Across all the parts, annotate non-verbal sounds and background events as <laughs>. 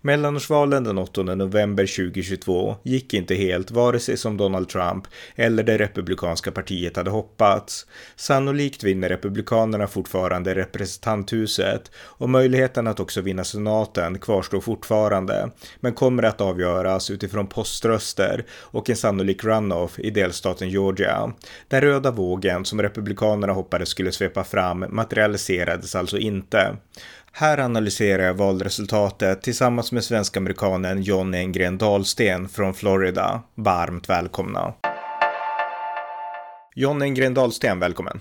Mellanårsvalen den 8 november 2022 gick inte helt vare sig som Donald Trump eller det republikanska partiet hade hoppats. Sannolikt vinner republikanerna fortfarande representanthuset och möjligheten att också vinna senaten kvarstår fortfarande, men kommer att avgöras utifrån poströster och en sannolik runoff i delstaten Georgia. Den röda vågen som republikanerna hoppades skulle svepa fram materialiserades alltså inte. Här analyserar jag valresultatet tillsammans med svensk-amerikanen John Engren Dahlsten från Florida. Varmt välkomna! John Engren Dahlsten, välkommen!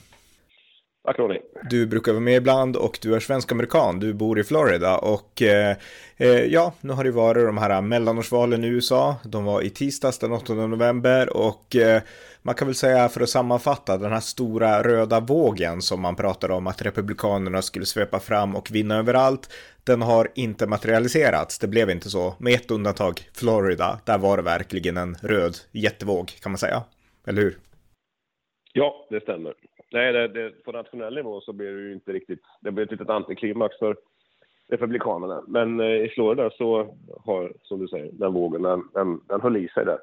Tack Ronny. Du brukar vara med ibland och du är svensk-amerikan. Du bor i Florida och eh, eh, ja, nu har det varit de här mellanårsvalen i USA. De var i tisdags den 8 november och eh, man kan väl säga för att sammanfatta den här stora röda vågen som man pratade om att republikanerna skulle svepa fram och vinna överallt. Den har inte materialiserats. Det blev inte så. Med ett undantag, Florida. Där var det verkligen en röd jättevåg kan man säga. Eller hur? Ja, det stämmer. Nej, det, det, på nationell nivå så blir det ju inte riktigt, det blir typ ett litet antiklimax för Republikanerna. Men eh, i Florida så har, som du säger, den vågen, den, den, den höll i sig där.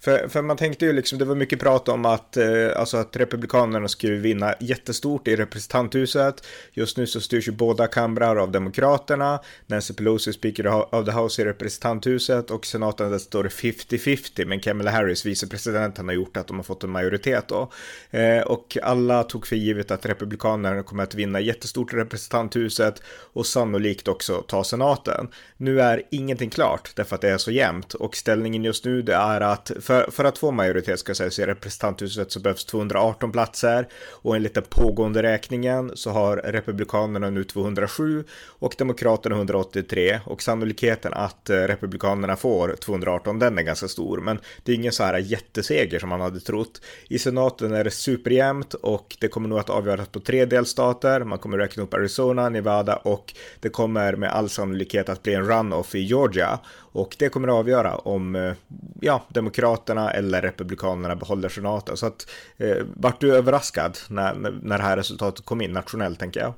För, för man tänkte ju liksom, det var mycket prat om att, eh, alltså att Republikanerna skulle vinna jättestort i representanthuset. Just nu så styrs ju båda kamrar av Demokraterna. Nancy Pelosi, speaker of the House i representanthuset och senaten där står det 50-50. Men Kamala Harris, vicepresidenten, har gjort att de har fått en majoritet då. Eh, och alla tog för givet att Republikanerna kommer att vinna jättestort i representanthuset och sannolikt också ta senaten. Nu är ingenting klart därför att det är så jämnt och ställningen just nu det är att för, för att få majoritet ska sägas i representanthuset så behövs 218 platser och enligt den pågående räkningen så har republikanerna nu 207 och demokraterna 183 och sannolikheten att eh, republikanerna får 218 den är ganska stor men det är ingen så här jätteseger som man hade trott. I senaten är det superjämnt och det kommer nog att avgöras på tre delstater. Man kommer räkna upp Arizona, Nevada och det kommer med all sannolikhet att bli en runoff i Georgia och det kommer att avgöra om eh, ja, Demokraterna eller Republikanerna behåller senaten. Så att eh, vart du överraskad när, när det här resultatet kom in nationellt tänker jag?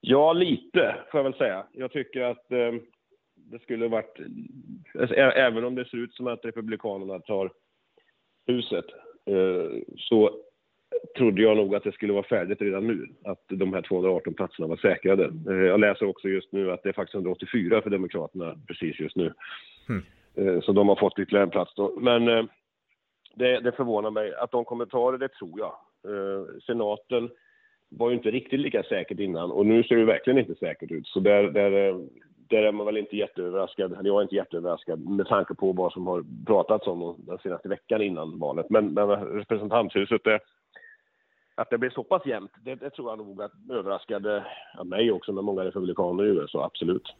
Ja, lite får jag väl säga. Jag tycker att eh, det skulle varit, alltså, även om det ser ut som att Republikanerna tar huset, eh, så trodde jag nog att det skulle vara färdigt redan nu, att de här 218 platserna var säkrade. Eh, jag läser också just nu att det är faktiskt 184 för Demokraterna precis just nu. Mm. Eh, så de har fått ytterligare en plats då. Men eh, det, det förvånar mig. Att de kommer ta det, det tror jag. Eh, senaten var ju inte riktigt lika säkert innan och nu ser det verkligen inte säkert ut. Så där, där, eh, där är man väl inte jätteöverraskad, eller jag är inte jätteöverraskad med tanke på vad som har pratats om den senaste veckan innan valet. Men, men representanthuset, det, att det blir så pass jämnt, det, det tror jag nog att överraskade mig också, med många republikaner i USA, absolut.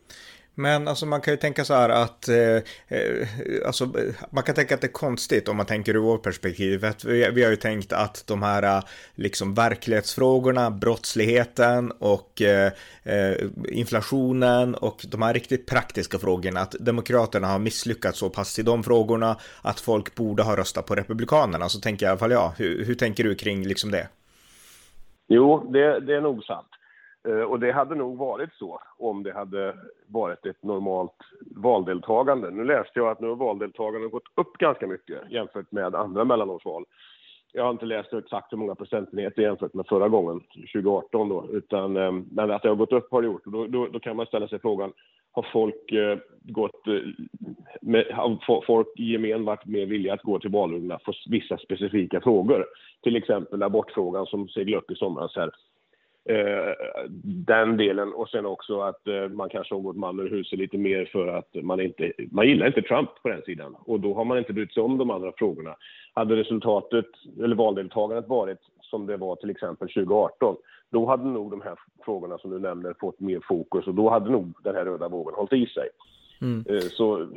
Men alltså man kan ju tänka så här att, eh, eh, alltså man kan tänka att det är konstigt om man tänker ur vårt perspektiv. Vi, vi har ju tänkt att de här eh, liksom verklighetsfrågorna, brottsligheten och eh, eh, inflationen och de här riktigt praktiska frågorna, att Demokraterna har misslyckats så pass i de frågorna att folk borde ha röstat på Republikanerna. Så tänker jag i alla fall jag. Hur, hur tänker du kring liksom det? Jo, det, det är nog sant. Eh, och det hade nog varit så om det hade varit ett normalt valdeltagande. Nu läste jag att nu har valdeltagandet gått upp ganska mycket jämfört med andra mellanårsval. Jag har inte läst exakt hur många procentenheter jämfört med förra gången, 2018 då, utan, eh, men att det har gått upp har det gjort. Då, då, då kan man ställa sig frågan, har folk eh, gått, eh, med, har folk i gemen varit mer villiga att gå till valurnorna för vissa specifika frågor? Till exempel abortfrågan som seglade upp i somras här. Eh, den delen och sen också att eh, man kanske har gått man ur huset lite mer för att man inte, man gillar inte Trump på den sidan och då har man inte brytt sig om de andra frågorna. Hade resultatet, eller valdeltagandet varit som det var till exempel 2018, då hade nog de här frågorna som du nämner fått mer fokus och då hade nog den här röda vågen hållit i sig. Mm. Eh, så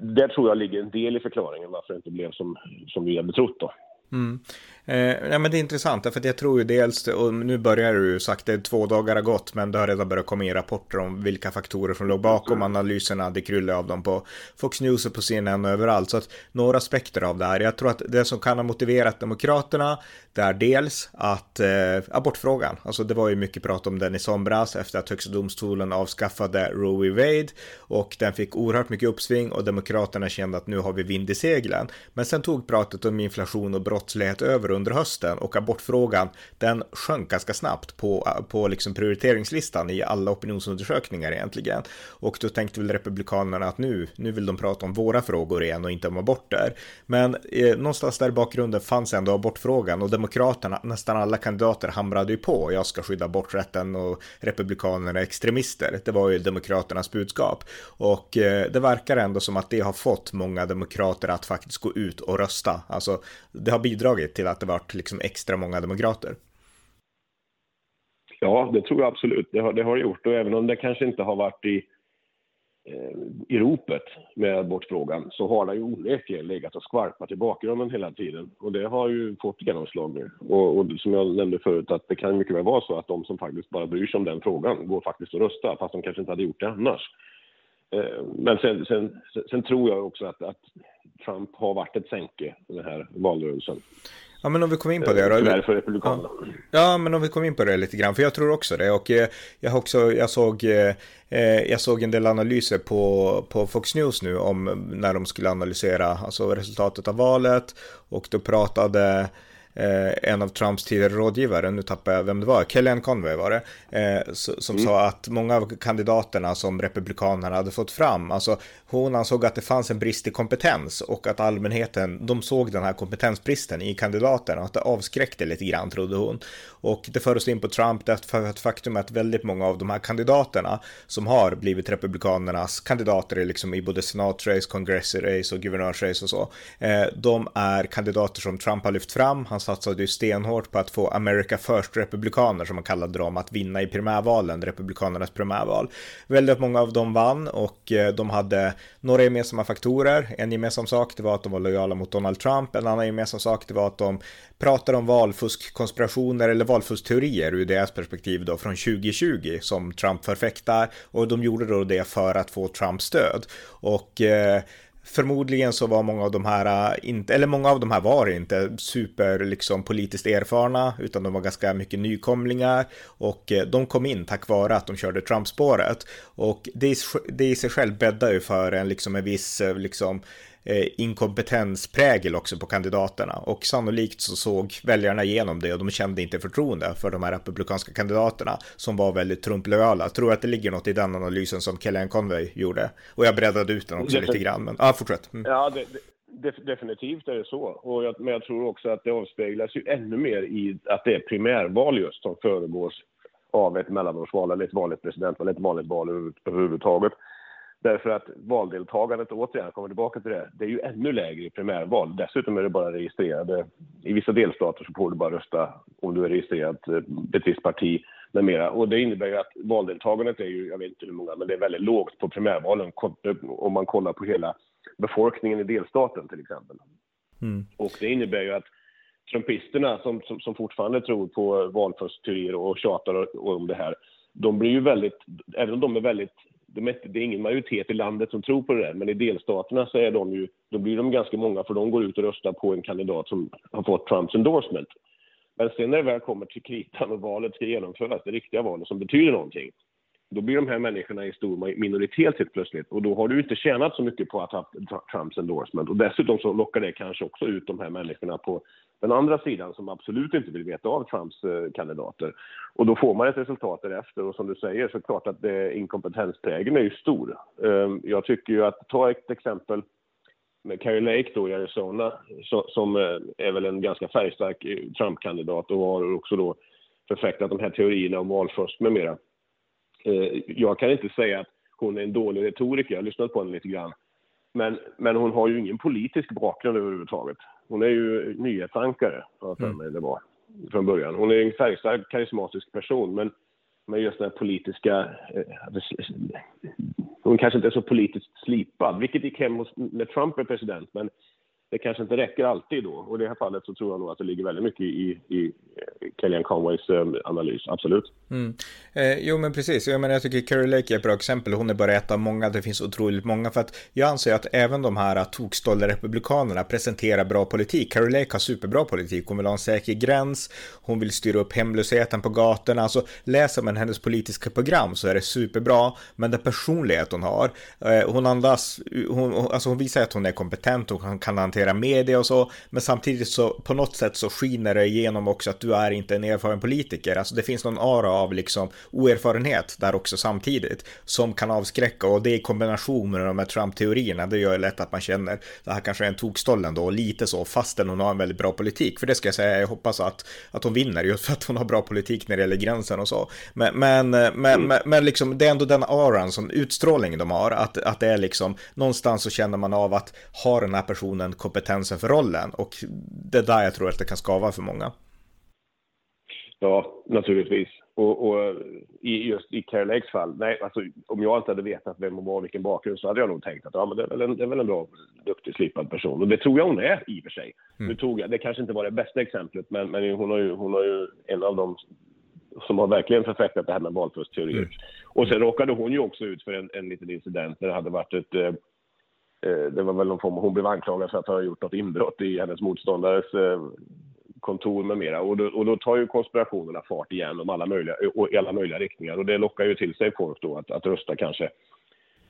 där tror jag ligger en del i förklaringen varför det inte blev som, som vi hade trott då. Mm. Eh, men det är intressant, för jag tror ju dels, och nu börjar det ju sagt, det är två dagar har gått, men det har redan börjat komma in rapporter om vilka faktorer som låg bakom analyserna. Det kryllar av dem på Fox News och på CNN och överallt. Så att några aspekter av det här. Jag tror att det som kan ha motiverat Demokraterna, det är dels att eh, abortfrågan, alltså det var ju mycket prat om den i somras efter att högsta domstolen avskaffade Roe v. Wade och den fick oerhört mycket uppsving och Demokraterna kände att nu har vi vind i seglen. Men sen tog pratet om inflation och brottslighet över under hösten och abortfrågan den sjönk ganska snabbt på, på liksom prioriteringslistan i alla opinionsundersökningar egentligen. Och då tänkte väl Republikanerna att nu, nu vill de prata om våra frågor igen och inte om aborter. Men eh, någonstans där i bakgrunden fanns ändå abortfrågan och Demokraterna, nästan alla kandidater hamrade ju på jag ska skydda aborträtten och Republikanerna är extremister. Det var ju Demokraternas budskap. Och eh, det verkar ändå som att det har fått många demokrater att faktiskt gå ut och rösta. Alltså det har bidragit till att det varit liksom extra många demokrater. Ja, det tror jag absolut. Det har det har gjort och även om det kanske inte har varit i, eh, i ropet med abortfrågan så har det ju onekligen legat och skvalpat i bakgrunden hela tiden och det har ju fått genomslag nu. Och, och, som jag nämnde förut att det kan mycket väl vara så att de som faktiskt bara bryr sig om den frågan går faktiskt och röstar fast de kanske inte hade gjort det annars. Eh, men sen, sen, sen, tror jag också att, att Trump har varit ett sänke i den här valrörelsen. Ja men om vi kommer in på det då. Tyvärr för Republikanerna. Ja men om vi kommer in på det lite grann, för jag tror också det. Och eh, jag, också, jag, såg, eh, jag såg en del analyser på, på Fox News nu om när de skulle analysera alltså resultatet av valet. Och då pratade eh, en av Trumps tidigare rådgivare, nu tappar jag vem det var, Kellyanne Conway var det, eh, som mm. sa att många av kandidaterna som Republikanerna hade fått fram, alltså hon ansåg att det fanns en brist i kompetens och att allmänheten, de såg den här kompetensbristen i kandidaterna och att det avskräckte lite grann trodde hon. Och det för oss in på Trump därför att faktum är att väldigt många av de här kandidaterna som har blivit republikanernas kandidater liksom i både senatrace, kongressrace och guvernörsrace och så, eh, de är kandidater som Trump har lyft fram. Han satsade ju stenhårt på att få America First-republikaner som man kallade dem att vinna i primärvalen, republikanernas primärval. Väldigt många av dem vann och eh, de hade några gemensamma faktorer. En gemensam sak det var att de var lojala mot Donald Trump. En annan gemensam sak det var att de pratade om valfuskkonspirationer eller valfuskteorier ur deras perspektiv då från 2020 som Trump förfäktar och de gjorde då det för att få Trumps stöd. Och eh, Förmodligen så var många av de här, äh, inte, eller många av de här var inte super liksom politiskt erfarna, utan de var ganska mycket nykomlingar och äh, de kom in tack vare att de körde Trump-spåret. Och det, det i sig själv bäddar ju för en liksom en viss äh, liksom inkompetensprägel också på kandidaterna och sannolikt så såg väljarna igenom det och de kände inte förtroende för de här republikanska kandidaterna som var väldigt Trump-lojala. Tror att det ligger något i den analysen som Kellyanne Conway gjorde och jag breddade ut den också lite grann. Men ja, fortsätt. Mm. Ja, det, det, definitivt är det så. Och jag, men jag tror också att det avspeglas ju ännu mer i att det är primärval just som föregås av ett mellanårsval eller ett vanligt presidentval, ett vanligt val överhuvudtaget. Därför att valdeltagandet, återigen, kommer tillbaka till det, det är ju ännu lägre i primärval. Dessutom är det bara registrerade, i vissa delstater så får du bara rösta om du är registrerad eh, ett visst parti med mera. Och det innebär ju att valdeltagandet är ju, jag vet inte hur många, men det är väldigt lågt på primärvalen om man kollar på hela befolkningen i delstaten till exempel. Mm. Och det innebär ju att trumpisterna som, som, som fortfarande tror på valfuskteorier och tjatar om det här, de blir ju väldigt, även om de är väldigt de är, det är ingen majoritet i landet som tror på det där, men i delstaterna så är de ju, då blir de ganska många för de går ut och röstar på en kandidat som har fått Trumps endorsement. Men sen när det väl kommer till kritan och valet ska genomföras, det riktiga valet som betyder någonting, då blir de här människorna i stor minoritet helt plötsligt och då har du inte tjänat så mycket på att ha Trumps endorsement och dessutom så lockar det kanske också ut de här människorna på den andra sidan som absolut inte vill veta av Trumps eh, kandidater. Och då får man ett resultat därefter och som du säger så är det klart att eh, det, inkompetensprägeln är ju stor. Ehm, jag tycker ju att, ta ett exempel med Carrie Lake då i Arizona som eh, är väl en ganska färgstark Trump-kandidat och har också då förfäktat de här teorierna om valfusk med mera. Ehm, jag kan inte säga att hon är en dålig retoriker, jag har lyssnat på henne lite grann. Men, men hon har ju ingen politisk bakgrund överhuvudtaget. Hon är ju nyhetsankare, har jag mig det var, från början. Hon är en färgstark, karismatisk person, men med just den här politiska... Eh, hon kanske inte är så politiskt slipad, vilket gick hem hos, när Trump är president, men det kanske inte räcker alltid då. Och i det här fallet så tror jag nog att det ligger väldigt mycket i, i Kellyanne Conways eh, analys, absolut. Mm. Eh, jo, men precis. Jag, menar, jag tycker Carrie Lake är ett bra exempel. Hon är bara ett av många. Det finns otroligt många. För att jag anser att även de här tokstolda republikanerna presenterar bra politik. Carrie Lake har superbra politik. Hon vill ha en säker gräns. Hon vill styra upp hemlösheten på gatorna. Alltså, läser man hennes politiska program så är det superbra. Men den personlighet hon har, eh, hon andas, hon, alltså hon visar att hon är kompetent och kan hantera media och så. Men samtidigt så på något sätt så skiner det igenom också att du är inte en erfaren politiker. Alltså det finns någon ara av liksom oerfarenhet där också samtidigt som kan avskräcka och det i kombination med de här Trump-teorierna det gör det lätt att man känner det här kanske är en tokstollen då lite så fastän hon har en väldigt bra politik. För det ska jag säga, jag hoppas att, att hon vinner just för att hon har bra politik när det gäller gränsen och så. Men, men, men, mm. men, men liksom det är ändå den aran som utstrålning de har, att, att det är liksom någonstans så känner man av att har den här personen kompetensen för rollen och det är där jag tror att det kan skava för många. Ja, naturligtvis. Och, och i, just i Carolakes fall, nej, alltså, om jag inte hade vetat vem hon var och vilken bakgrund så hade jag nog tänkt att ja, men det, är väl en, det är väl en bra, duktig, slipad person. Och det tror jag hon är i och för sig. Mm. Nu tog jag, det kanske inte var det bästa exemplet, men, men hon, har ju, hon har ju en av de som har verkligen förfäktat det här med valfuskteorier. Mm. Och sen råkade hon ju också ut för en, en liten incident där det hade varit ett eh Eh, det var väl någon form, hon blev anklagad för att ha gjort något inbrott i hennes motståndares eh, kontor med mera. Och då, och då tar ju konspirationerna fart igen om alla möjliga, och i alla möjliga riktningar. Och det lockar ju till sig folk då att, att rösta kanske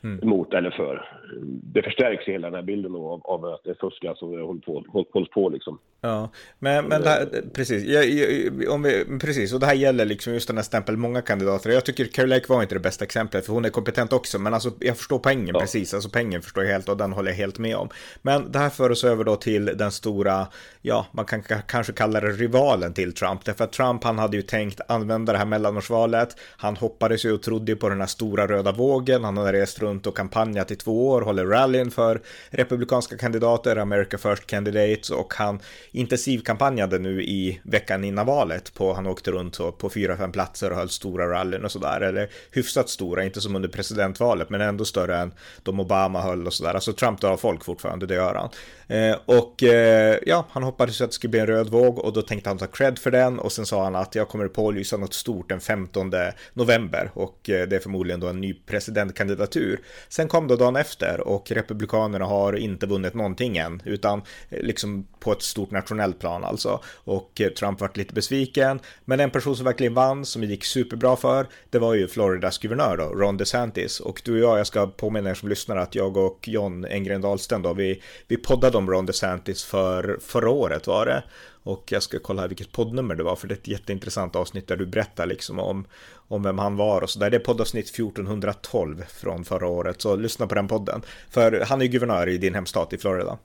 mm. mot eller för. Det förstärks hela den här bilden av, av att det fuskas och hålls på, hålls på liksom. Ja, men, men det här, precis, jag, jag, om vi, precis, och det här gäller liksom just den här stämpeln många kandidater. Jag tycker Lake var inte det bästa exemplet, för hon är kompetent också, men alltså jag förstår poängen ja. precis, alltså pengen förstår jag helt och den håller jag helt med om. Men det här för oss över då till den stora, ja, man kan kanske kalla det rivalen till Trump, därför att Trump han hade ju tänkt använda det här mellanårsvalet, han hoppades ju och trodde på den här stora röda vågen, han hade rest runt och kampanjat i två år, håller rallyn för republikanska kandidater, America First Candidates och han intensivkampanjade nu i veckan innan valet på, han åkte runt så på fyra, fem platser och höll stora rallyn och sådär, eller hyfsat stora, inte som under presidentvalet, men ändå större än de Obama höll och sådär. Alltså Trump drar folk fortfarande, det gör han. Eh, och eh, ja, han hoppades att det skulle bli en röd våg och då tänkte han ta cred för den och sen sa han att jag kommer pålysa något stort den 15 november och eh, det är förmodligen då en ny presidentkandidatur. Sen kom då dagen efter och republikanerna har inte vunnit någonting än, utan eh, liksom på ett stort nationellt plan alltså. Och eh, Trump vart lite besviken. Men en person som verkligen vann, som det gick superbra för, det var ju Floridas guvernör då, Ron DeSantis. Och du och jag, jag ska påminna er som lyssnar att jag och John Engren Dahlsten då, vi, vi poddade om Ron DeSantis för förra året var det. Och jag ska kolla här vilket poddnummer det var, för det är ett jätteintressant avsnitt där du berättar liksom om, om vem han var och så där. Det är poddavsnitt 1412 från förra året, så lyssna på den podden. För han är ju guvernör i din hemstat i Florida.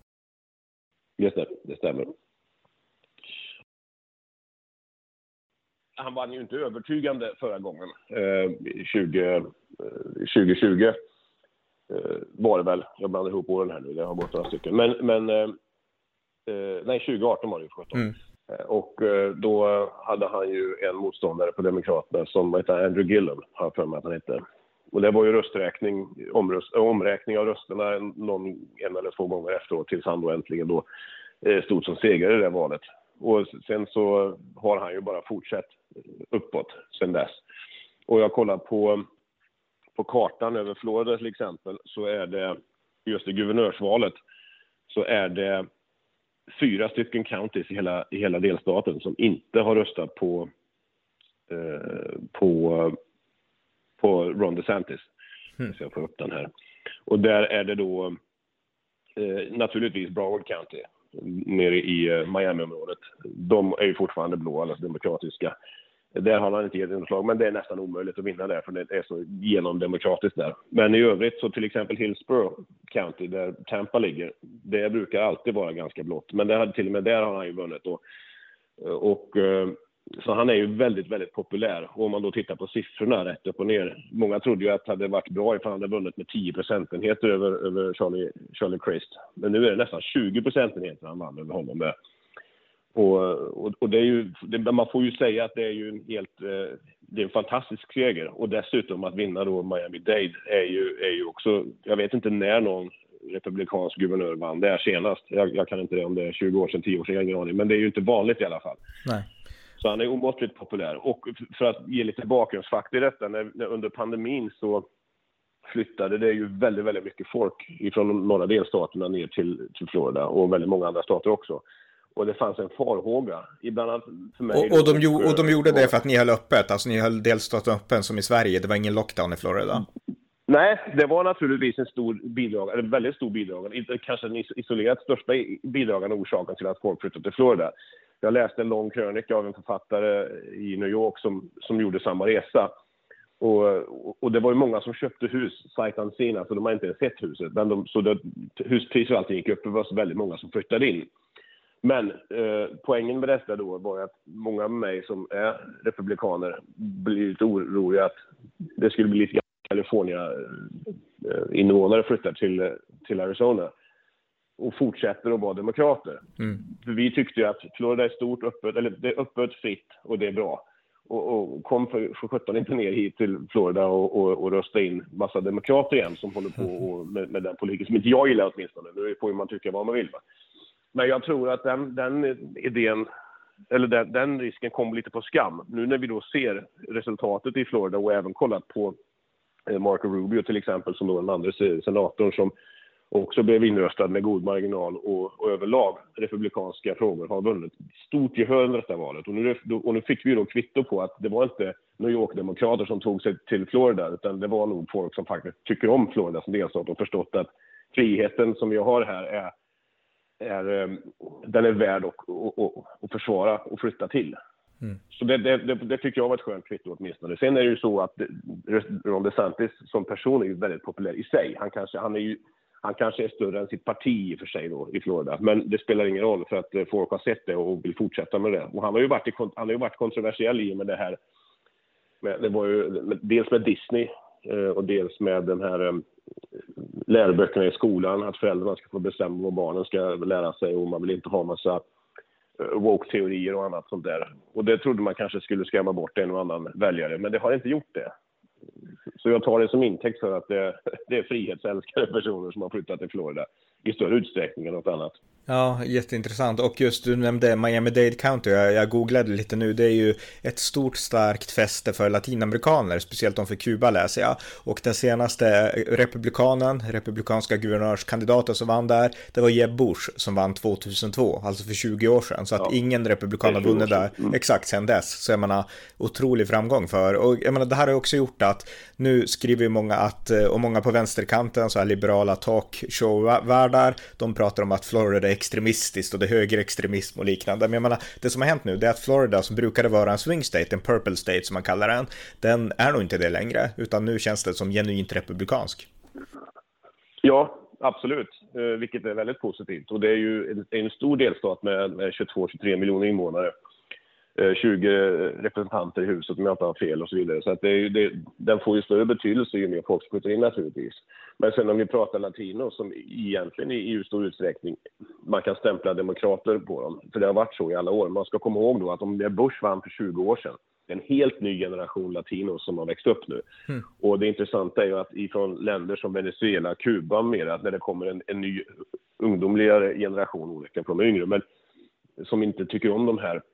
Just det, det stämmer. Han vann ju inte övertygande förra gången, eh, 20, 2020 eh, eh, var det väl. Jag blandar ihop åren här nu, jag har bort några stycken. Men, men eh, eh nej, 2018 var det ju, 17. Mm. Eh, och då hade han ju en motståndare på Demokraterna som heter Andrew Gillum, har jag för mig att han hette. Och det var ju rösträkning, omröst, omräkning av rösterna någon, en eller två gånger efteråt tills han då äntligen då eh, stod som segrare i det valet. Och sen så har han ju bara fortsatt uppåt sen dess. Och jag kollar på, på kartan över Florida till exempel så är det just i guvernörsvalet så är det fyra stycken counties i hela, i hela delstaten som inte har röstat på, eh, på på Ron DeSantis. Mm. Så jag får upp den här. Och där är det då eh, naturligtvis Broward County nere i eh, Miami-området. De är ju fortfarande blå, alltså demokratiska. Där har han inte gett genomslag, men det är nästan omöjligt att vinna där för det är så genomdemokratiskt där. Men i övrigt så till exempel Hillsborough County där Tampa ligger, det brukar alltid vara ganska blått. Men det till och med där har han ju vunnit då. Och eh, så han är ju väldigt, väldigt populär. Och om man då tittar på siffrorna rätt upp och ner. Många trodde ju att det hade varit bra ifall han hade vunnit med 10 procentenheter över, över Charlie, Charlie Crist. Men nu är det nästan 20 procentenheter han vann över honom med. Och, och, och det är ju, det, man får ju säga att det är ju en helt, eh, det är en fantastisk seger. Och dessutom att vinna då Miami-Dade är ju, är ju också, jag vet inte när någon republikansk guvernör vann där senast. Jag, jag, kan inte det om det är 20 år sedan, 10 år sedan, jag har ingen aning. Men det är ju inte vanligt i alla fall. Nej. Så han är omåttligt populär. Och för att ge lite bakgrundsfakta i detta, när, när under pandemin så flyttade det ju väldigt, väldigt mycket folk ifrån de norra delstaterna ner till, till Florida och väldigt många andra stater också. Och det fanns en farhåga, bland annat för mig. Och, och, de, och, och de gjorde det för att ni höll öppet, alltså ni höll delstaten öppen som i Sverige, det var ingen lockdown i Florida? Nej, det var naturligtvis en stor bidrag, eller väldigt stor inte kanske den isolerat största bidragande orsaken till att folk flyttade till Florida. Jag läste en lång krönika av en författare i New York som, som gjorde samma resa. Och, och, det var ju många som köpte hus sight unseen, alltså de har inte ens sett huset. Men de, så det, huspriser och allting gick upp, det var väldigt många som flyttade in. Men eh, poängen med detta då var att många med mig som är republikaner blir lite oroliga att det skulle bli lite California-invånare eh, flyttar till, till Arizona och fortsätter att vara demokrater. Mm. För vi tyckte ju att Florida är stort, öppet, eller det är öppet, fritt och det är bra. Och, och kom för, för 17 inte ner hit till Florida och, och, och rösta in massa demokrater igen som håller på <laughs> och, med, med den politiken som inte jag gillar åtminstone. Nu får man tycka vad man vill. Va? Men jag tror att den, den idén, eller den, den, risken kom lite på skam. Nu när vi då ser resultatet i Florida och även kollat på eh, Marco Rubio till exempel, som då den andra senatorn som också blev inröstad med god marginal och, och överlag republikanska frågor har vunnit stort gehör under detta valet. Och nu, och nu fick vi då kvitto på att det var inte New York-demokrater som tog sig till Florida, utan det var nog folk som faktiskt tycker om Florida som delstat och förstått att friheten som vi har här är är, ehm, den är värd att, att, att försvara och flytta till. Mm. Så det, det, det, det, tycker jag var ett skönt kvitto åtminstone. Sen är det ju så att Ron DeSantis som person är ju väldigt populär i sig. Han kanske, han är ju, han kanske är större än sitt parti i och för sig då, i Florida. Men det spelar ingen roll för att eh, folk har sett det och vill fortsätta med det. Och han har ju varit, han har ju varit kontroversiell i och med det här. Det var ju dels med Disney eh, Eh, och dels med den här eh, läroböckerna i skolan, att föräldrarna ska få bestämma vad barnen ska lära sig och man vill inte ha massa eh, woke-teorier och annat sånt där. Och det trodde man kanske skulle skrämma bort en och annan väljare, men det har inte gjort det. Så jag tar det som intäkt för att det, <laughs> det är frihetsälskare personer som har flyttat till Florida i större utsträckning än något annat. Ja, jätteintressant. Och just du nämnde Miami-Dade County, jag, jag, googlade lite nu, det är ju ett stort starkt fäste för latinamerikaner, speciellt de för Kuba läser jag. Och den senaste republikanen, republikanska guvernörskandidaten som vann där, det var Jeb Bush som vann 2002, alltså för 20 år sedan. Så att ja. ingen republikan har vunnit där mm. exakt sedan dess. Så jag menar, otrolig framgång för. Och jag menar, det här har också gjort att nu skriver ju många att, och många på vänsterkanten, så här liberala talkshow-värdar, de pratar om att Florida extremistiskt och det är högerextremism och liknande. Men jag menar, det som har hänt nu det är att Florida som brukade vara en swing state, en purple state som man kallar den, den är nog inte det längre, utan nu känns det som genuint republikansk. Ja, absolut, eh, vilket är väldigt positivt. Och det är ju en, stor delstat med 22-23 miljoner invånare. 20 eh, representanter i huset om jag inte har fel och så vidare. Så att det, det, den får ju större betydelse ju mer folk flyttar in naturligtvis. Men sen om vi pratar latino som egentligen i, i stor utsträckning man kan stämpla demokrater på dem. För det har varit så i alla år. Man ska komma ihåg då att om det Bush vann för 20 år sedan det är en helt ny generation latinos som har växt upp nu. Mm. Och det intressanta är ju att ifrån länder som Venezuela, Kuba mera, när det kommer en, en ny ungdomligare generation, olika från de yngre, men som inte tycker om de här Eh,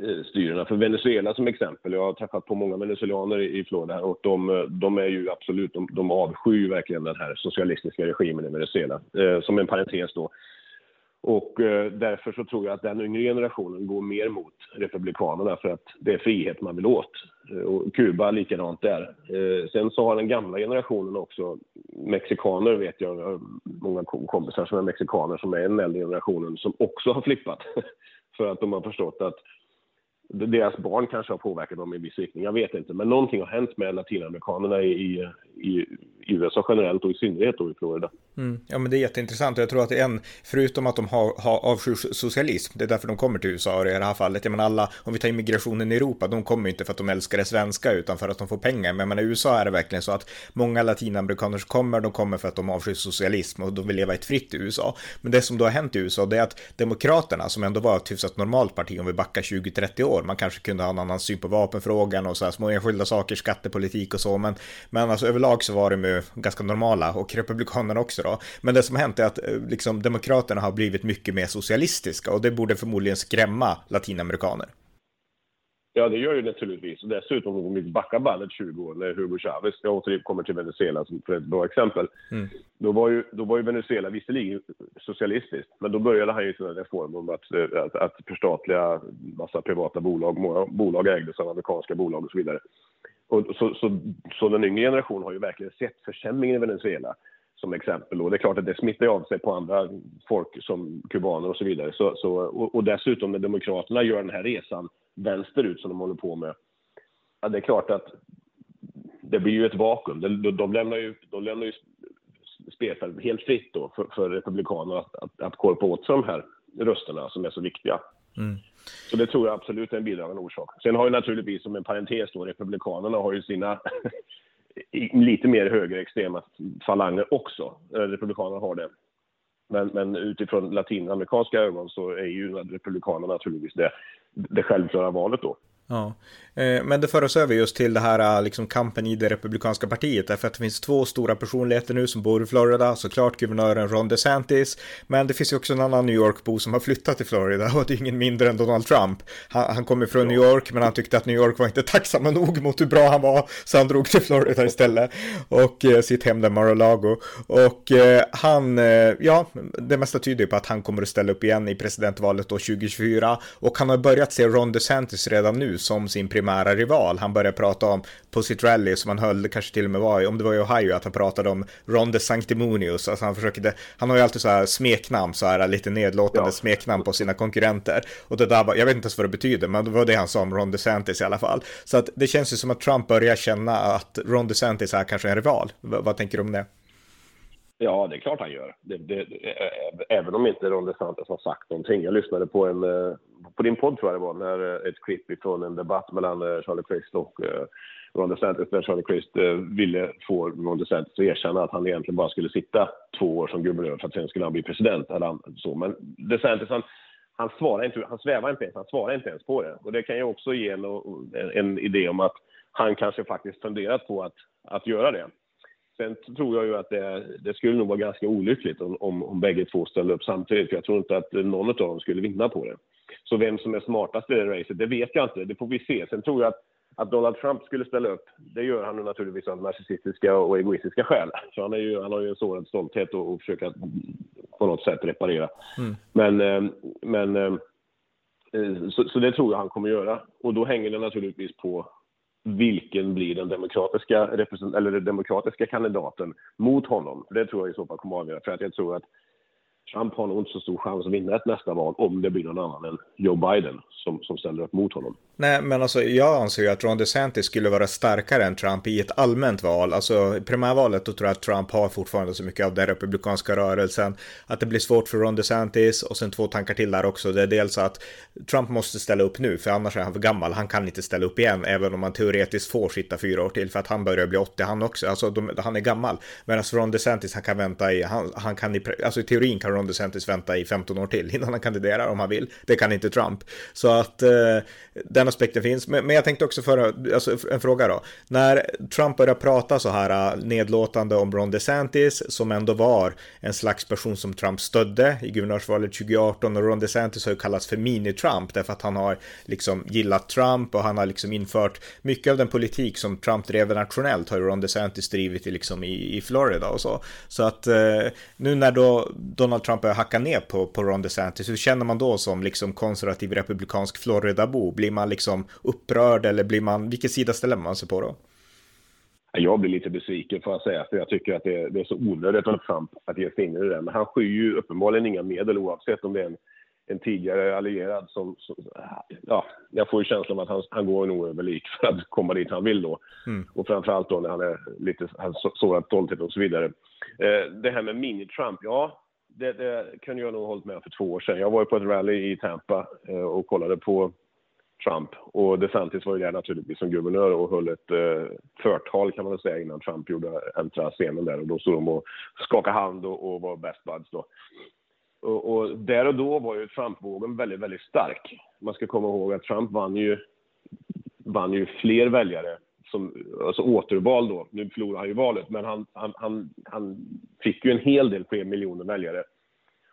Eh, styrena. För Venezuela som exempel, jag har träffat på många venezuelaner i Florida och de, eh, de är ju absolut, de, de avskyr verkligen den här socialistiska regimen i Venezuela. Eh, som en parentes då. Och eh, därför så tror jag att den yngre generationen går mer mot republikanerna för att det är frihet man vill åt. Eh, och Kuba likadant där. Eh, sen så har den gamla generationen också, mexikaner vet jag, många kompisar som är mexikaner som är den äldre generationen som också har flippat. <laughs> för att de har förstått att deras barn kanske har påverkat dem i viss riktning, jag vet inte. Men någonting har hänt med latinamerikanerna i, i, i USA generellt och i synnerhet då i Florida. Mm. Ja, men det är jätteintressant och jag tror att det är en, förutom att de har, har avskyr socialism, det är därför de kommer till USA i det här fallet. Jag menar alla, om vi tar immigrationen i Europa, de kommer inte för att de älskar det svenska utan för att de får pengar. Men jag menar, i USA är det verkligen så att många latinamerikaner som kommer, de kommer för att de avskyr socialism och de vill leva ett fritt i USA. Men det som då har hänt i USA, det är att Demokraterna, som ändå var ett hyfsat normalt parti om vi backar 20-30 år, man kanske kunde ha en annan syn på vapenfrågan och så här små enskilda saker, skattepolitik och så, men, men alltså överlag så var de ju ganska normala och republikanerna också då. Men det som har hänt är att eh, liksom demokraterna har blivit mycket mer socialistiska och det borde förmodligen skrämma latinamerikaner. Ja, det gör ju naturligtvis. Och dessutom, om vi backar bandet 20 år, när Hugo Chavez, jag återkommer till Venezuela som ett bra exempel. Mm. Då, var ju, då var ju Venezuela visserligen socialistiskt, men då började han ju sina reformer om att, att, att förstatliga massa privata bolag. Många bolag ägdes av amerikanska bolag och så vidare. Och så, så, så den yngre generationen har ju verkligen sett försämringen i Venezuela som exempel. Och det är klart att det smittar av sig på andra folk som kubaner och så vidare. Så, så, och, och dessutom när Demokraterna gör den här resan vänsterut som de håller på med. Ja, det är klart att det blir ju ett vakuum. De, de lämnar ju, de lämnar ju spelfältet helt fritt då för, för Republikanerna att, att, att korpa åt sig de här rösterna som är så viktiga. Mm. Så det tror jag absolut är en bidragande orsak. Sen har ju naturligtvis, som en parentes då, Republikanerna har ju sina lite mer högerextrema falanger också. Eh, republikanerna har det. Men, men utifrån latinamerikanska ögon så är ju Republikanerna naturligtvis det, det självklara valet då. Ja, eh, men det för oss över just till det här liksom kampen i det republikanska partiet, därför att det finns två stora personligheter nu som bor i Florida, såklart guvernören Ron DeSantis, men det finns ju också en annan New York-bo som har flyttat till Florida <laughs> och det är ingen mindre än Donald Trump. Han, han kommer från New York, men han tyckte att New York var inte tacksamma nog mot hur bra han var, så han drog till Florida istället och eh, sitt hem där Mar-a-Lago. Och eh, han, eh, ja, det mesta tyder på att han kommer att ställa upp igen i presidentvalet då 2024 och han har börjat se Ron DeSantis redan nu som sin primära rival. Han började prata om på sitt rally som han höll, kanske till och med var i, om det var i Ohio, att han pratade om Ron de Sanctimonious. Alltså han försökte, han har ju alltid så här smeknamn, så här lite nedlåtande ja. smeknamn på sina konkurrenter. Och det där var, jag vet inte ens vad det betyder, men det var det han sa om Ron DeSantis i alla fall. Så att det känns ju som att Trump börjar känna att Ron DeSantis är kanske en rival. V vad tänker du om det? Ja, det är klart han gör. Det, det, även om inte Ron DeSantis har sagt någonting. Jag lyssnade på, en, eh, på din podd, tror jag det var, när eh, ett klipp från en debatt mellan eh, Charlie Crist och Ron DeSantis, där Charlie Crist ville få Ron DeSantis att erkänna att han egentligen bara skulle sitta två år som guvernör för att sen skulle han bli president. Eller så. Men DeSantis, han, han, svarar inte, han svävar inte ens, han svarar inte ens på det. Och det kan ju också ge en, en idé om att han kanske faktiskt funderat på att, att göra det. Sen tror jag ju att det, det skulle nog vara ganska olyckligt om, om, om bägge två ställer upp samtidigt, för jag tror inte att någon av dem skulle vinna på det. Så vem som är smartast i det racet, det vet jag inte. Det får vi se. Sen tror jag att, att Donald Trump skulle ställa upp, det gör han naturligtvis av narcissistiska och egoistiska skäl. Så han, är ju, han har ju en sårad stolthet och, och försöka på något sätt reparera. Mm. Men, eh, men eh, eh, så, så, det tror jag han kommer göra. Och då hänger det naturligtvis på vilken blir den demokratiska, eller den demokratiska kandidaten mot honom. Det tror jag i så fall kommer att avgöra. För att jag tror att Trump har nog inte så stor chans att vinna ett nästa val om det blir någon annan än Joe Biden som, som ställer upp mot honom. Nej, men alltså jag anser ju att Ron DeSantis skulle vara starkare än Trump i ett allmänt val. Alltså i primärvalet då tror jag att Trump har fortfarande så mycket av den republikanska rörelsen att det blir svårt för Ron DeSantis och sen två tankar till där också. Det är dels att Trump måste ställa upp nu för annars är han för gammal. Han kan inte ställa upp igen även om han teoretiskt får sitta fyra år till för att han börjar bli 80 han också. Alltså de, han är gammal. Medan Ron DeSantis han kan vänta i, han, han kan i, alltså i teorin kan Ron DeSantis vänta i 15 år till innan han kandiderar om han vill. Det kan inte Trump. Så att eh, den aspekten finns. Men, men, jag tänkte också föra alltså, en fråga då. När Trump börjar prata så här eh, nedlåtande om Ron DeSantis, som ändå var en slags person som Trump stödde i guvernörsvalet 2018 och Ron DeSantis har ju kallats för mini-Trump därför att han har liksom gillat Trump och han har liksom infört mycket av den politik som Trump drev nationellt har ju Ron DeSantis drivit i, liksom i, i Florida och så. Så att eh, nu när då Donald Trump börjar hacka ner på, på Ron DeSantis, hur känner man då som liksom konservativ republikansk Floridabo? Blir man liksom upprörd eller blir man, vilken sida ställer man sig på då? Jag blir lite besviken får jag säga, för jag tycker att det är, det är så onödigt av Trump att ge sig in i det där. Men han skyr ju uppenbarligen inga medel oavsett om det är en, en tidigare allierad som, som, ja, jag får ju känslan av att han, han går nog över lik för att komma dit han vill då. Mm. Och framförallt då när han är lite, han sårat stolthet och så vidare. Eh, det här med mini-Trump, ja, det, det kunde jag nog ha hållit med för två år sedan. Jag var ju på ett rally i Tampa eh, och kollade på Trump. Och DeSantis var ju där naturligtvis som guvernör och höll ett eh, förtal kan man väl säga innan Trump gjorde äntra scenen där. Och då stod de och skakade hand och, och var best buds då. Och, och, där och då var ju Trump-vågen väldigt, väldigt stark. Man ska komma ihåg att Trump vann ju, vann ju fler väljare som alltså återval då. Nu förlorade han ju valet, men han, han, han, han fick ju en hel del fler miljoner väljare.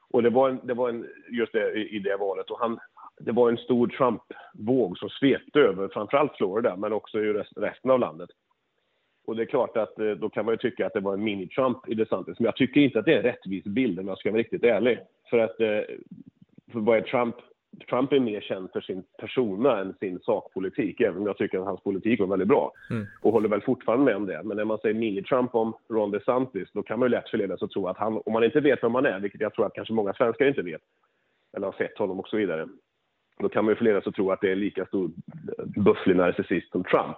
Och det var, en, det var en, just det, i det valet. Och han, det var en stor Trump-våg som svepte över framförallt Florida, men också i resten av landet. Och det är klart att eh, då kan man ju tycka att det var en mini-Trump i DeSantis. Men jag tycker inte att det är en rättvis bild om jag ska vara riktigt ärlig. För att, eh, för vad är Trump? Trump är mer känd för sin persona än sin sakpolitik, även om jag tycker att hans politik var väldigt bra. Mm. Och håller väl fortfarande med om det. Men när man säger mini-Trump om Ron DeSantis, då kan man ju lätt förledas att tro att han, om man inte vet vem man är, vilket jag tror att kanske många svenskar inte vet, eller har sett honom och så vidare, då kan man ju förledas att tro att det är lika stor bufflig narcissist som Trump.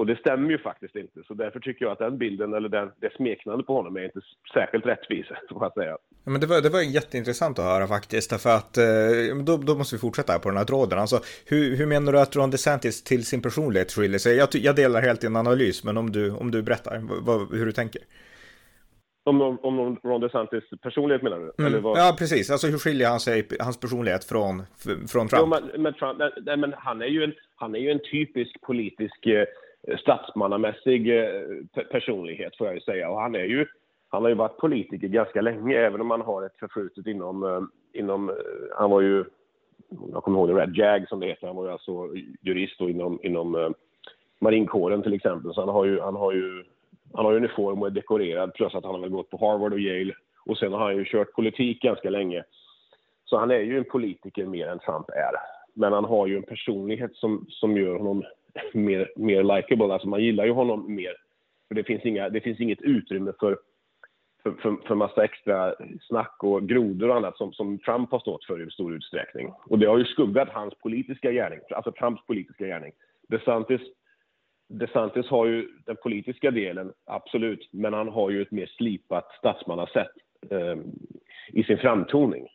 Och det stämmer ju faktiskt inte, så därför tycker jag att den bilden, eller den, det smeknande på honom är inte särskilt rättvis, <laughs> får jag säga. Ja, men det, var, det var jätteintressant att höra faktiskt, därför att eh, då, då måste vi fortsätta på den här tråden. Alltså, hur, hur menar du att Ron DeSantis till sin personlighet skiljer sig? Jag, jag delar helt din analys, men om du, om du berättar vad, hur du tänker. Om, om, om Ron DeSantis personlighet menar du? Mm. Eller vad? Ja, precis. Alltså hur skiljer han sig, hans personlighet från, från Trump? Jo, men, men, Trump nej, men han, är ju en, han är ju en typisk politisk eh, statsmannamässig eh, personlighet får jag ju säga. Och han är ju, han har ju varit politiker ganska länge, även om han har ett förflutet inom, eh, inom eh, han var ju, jag kommer ihåg det, Red Jag som det heter, han var ju alltså jurist inom, inom marinkåren till exempel, så han har ju, han har ju, han har uniform och är dekorerad, plus att han har väl gått på Harvard och Yale, och sen har han ju kört politik ganska länge. Så han är ju en politiker mer än Trump är. Men han har ju en personlighet som, som gör honom <laughs> mer, mer likable. Alltså man gillar ju honom mer. För det finns, inga, det finns inget utrymme för, för, för, för massa extra snack och grodor och annat som, som Trump har stått för i stor utsträckning. Och det har ju skuggat hans politiska gärning, alltså Trumps politiska gärning. DeSantis, DeSantis har ju den politiska delen, absolut, men han har ju ett mer slipat statsmannasätt eh, i sin framtoning.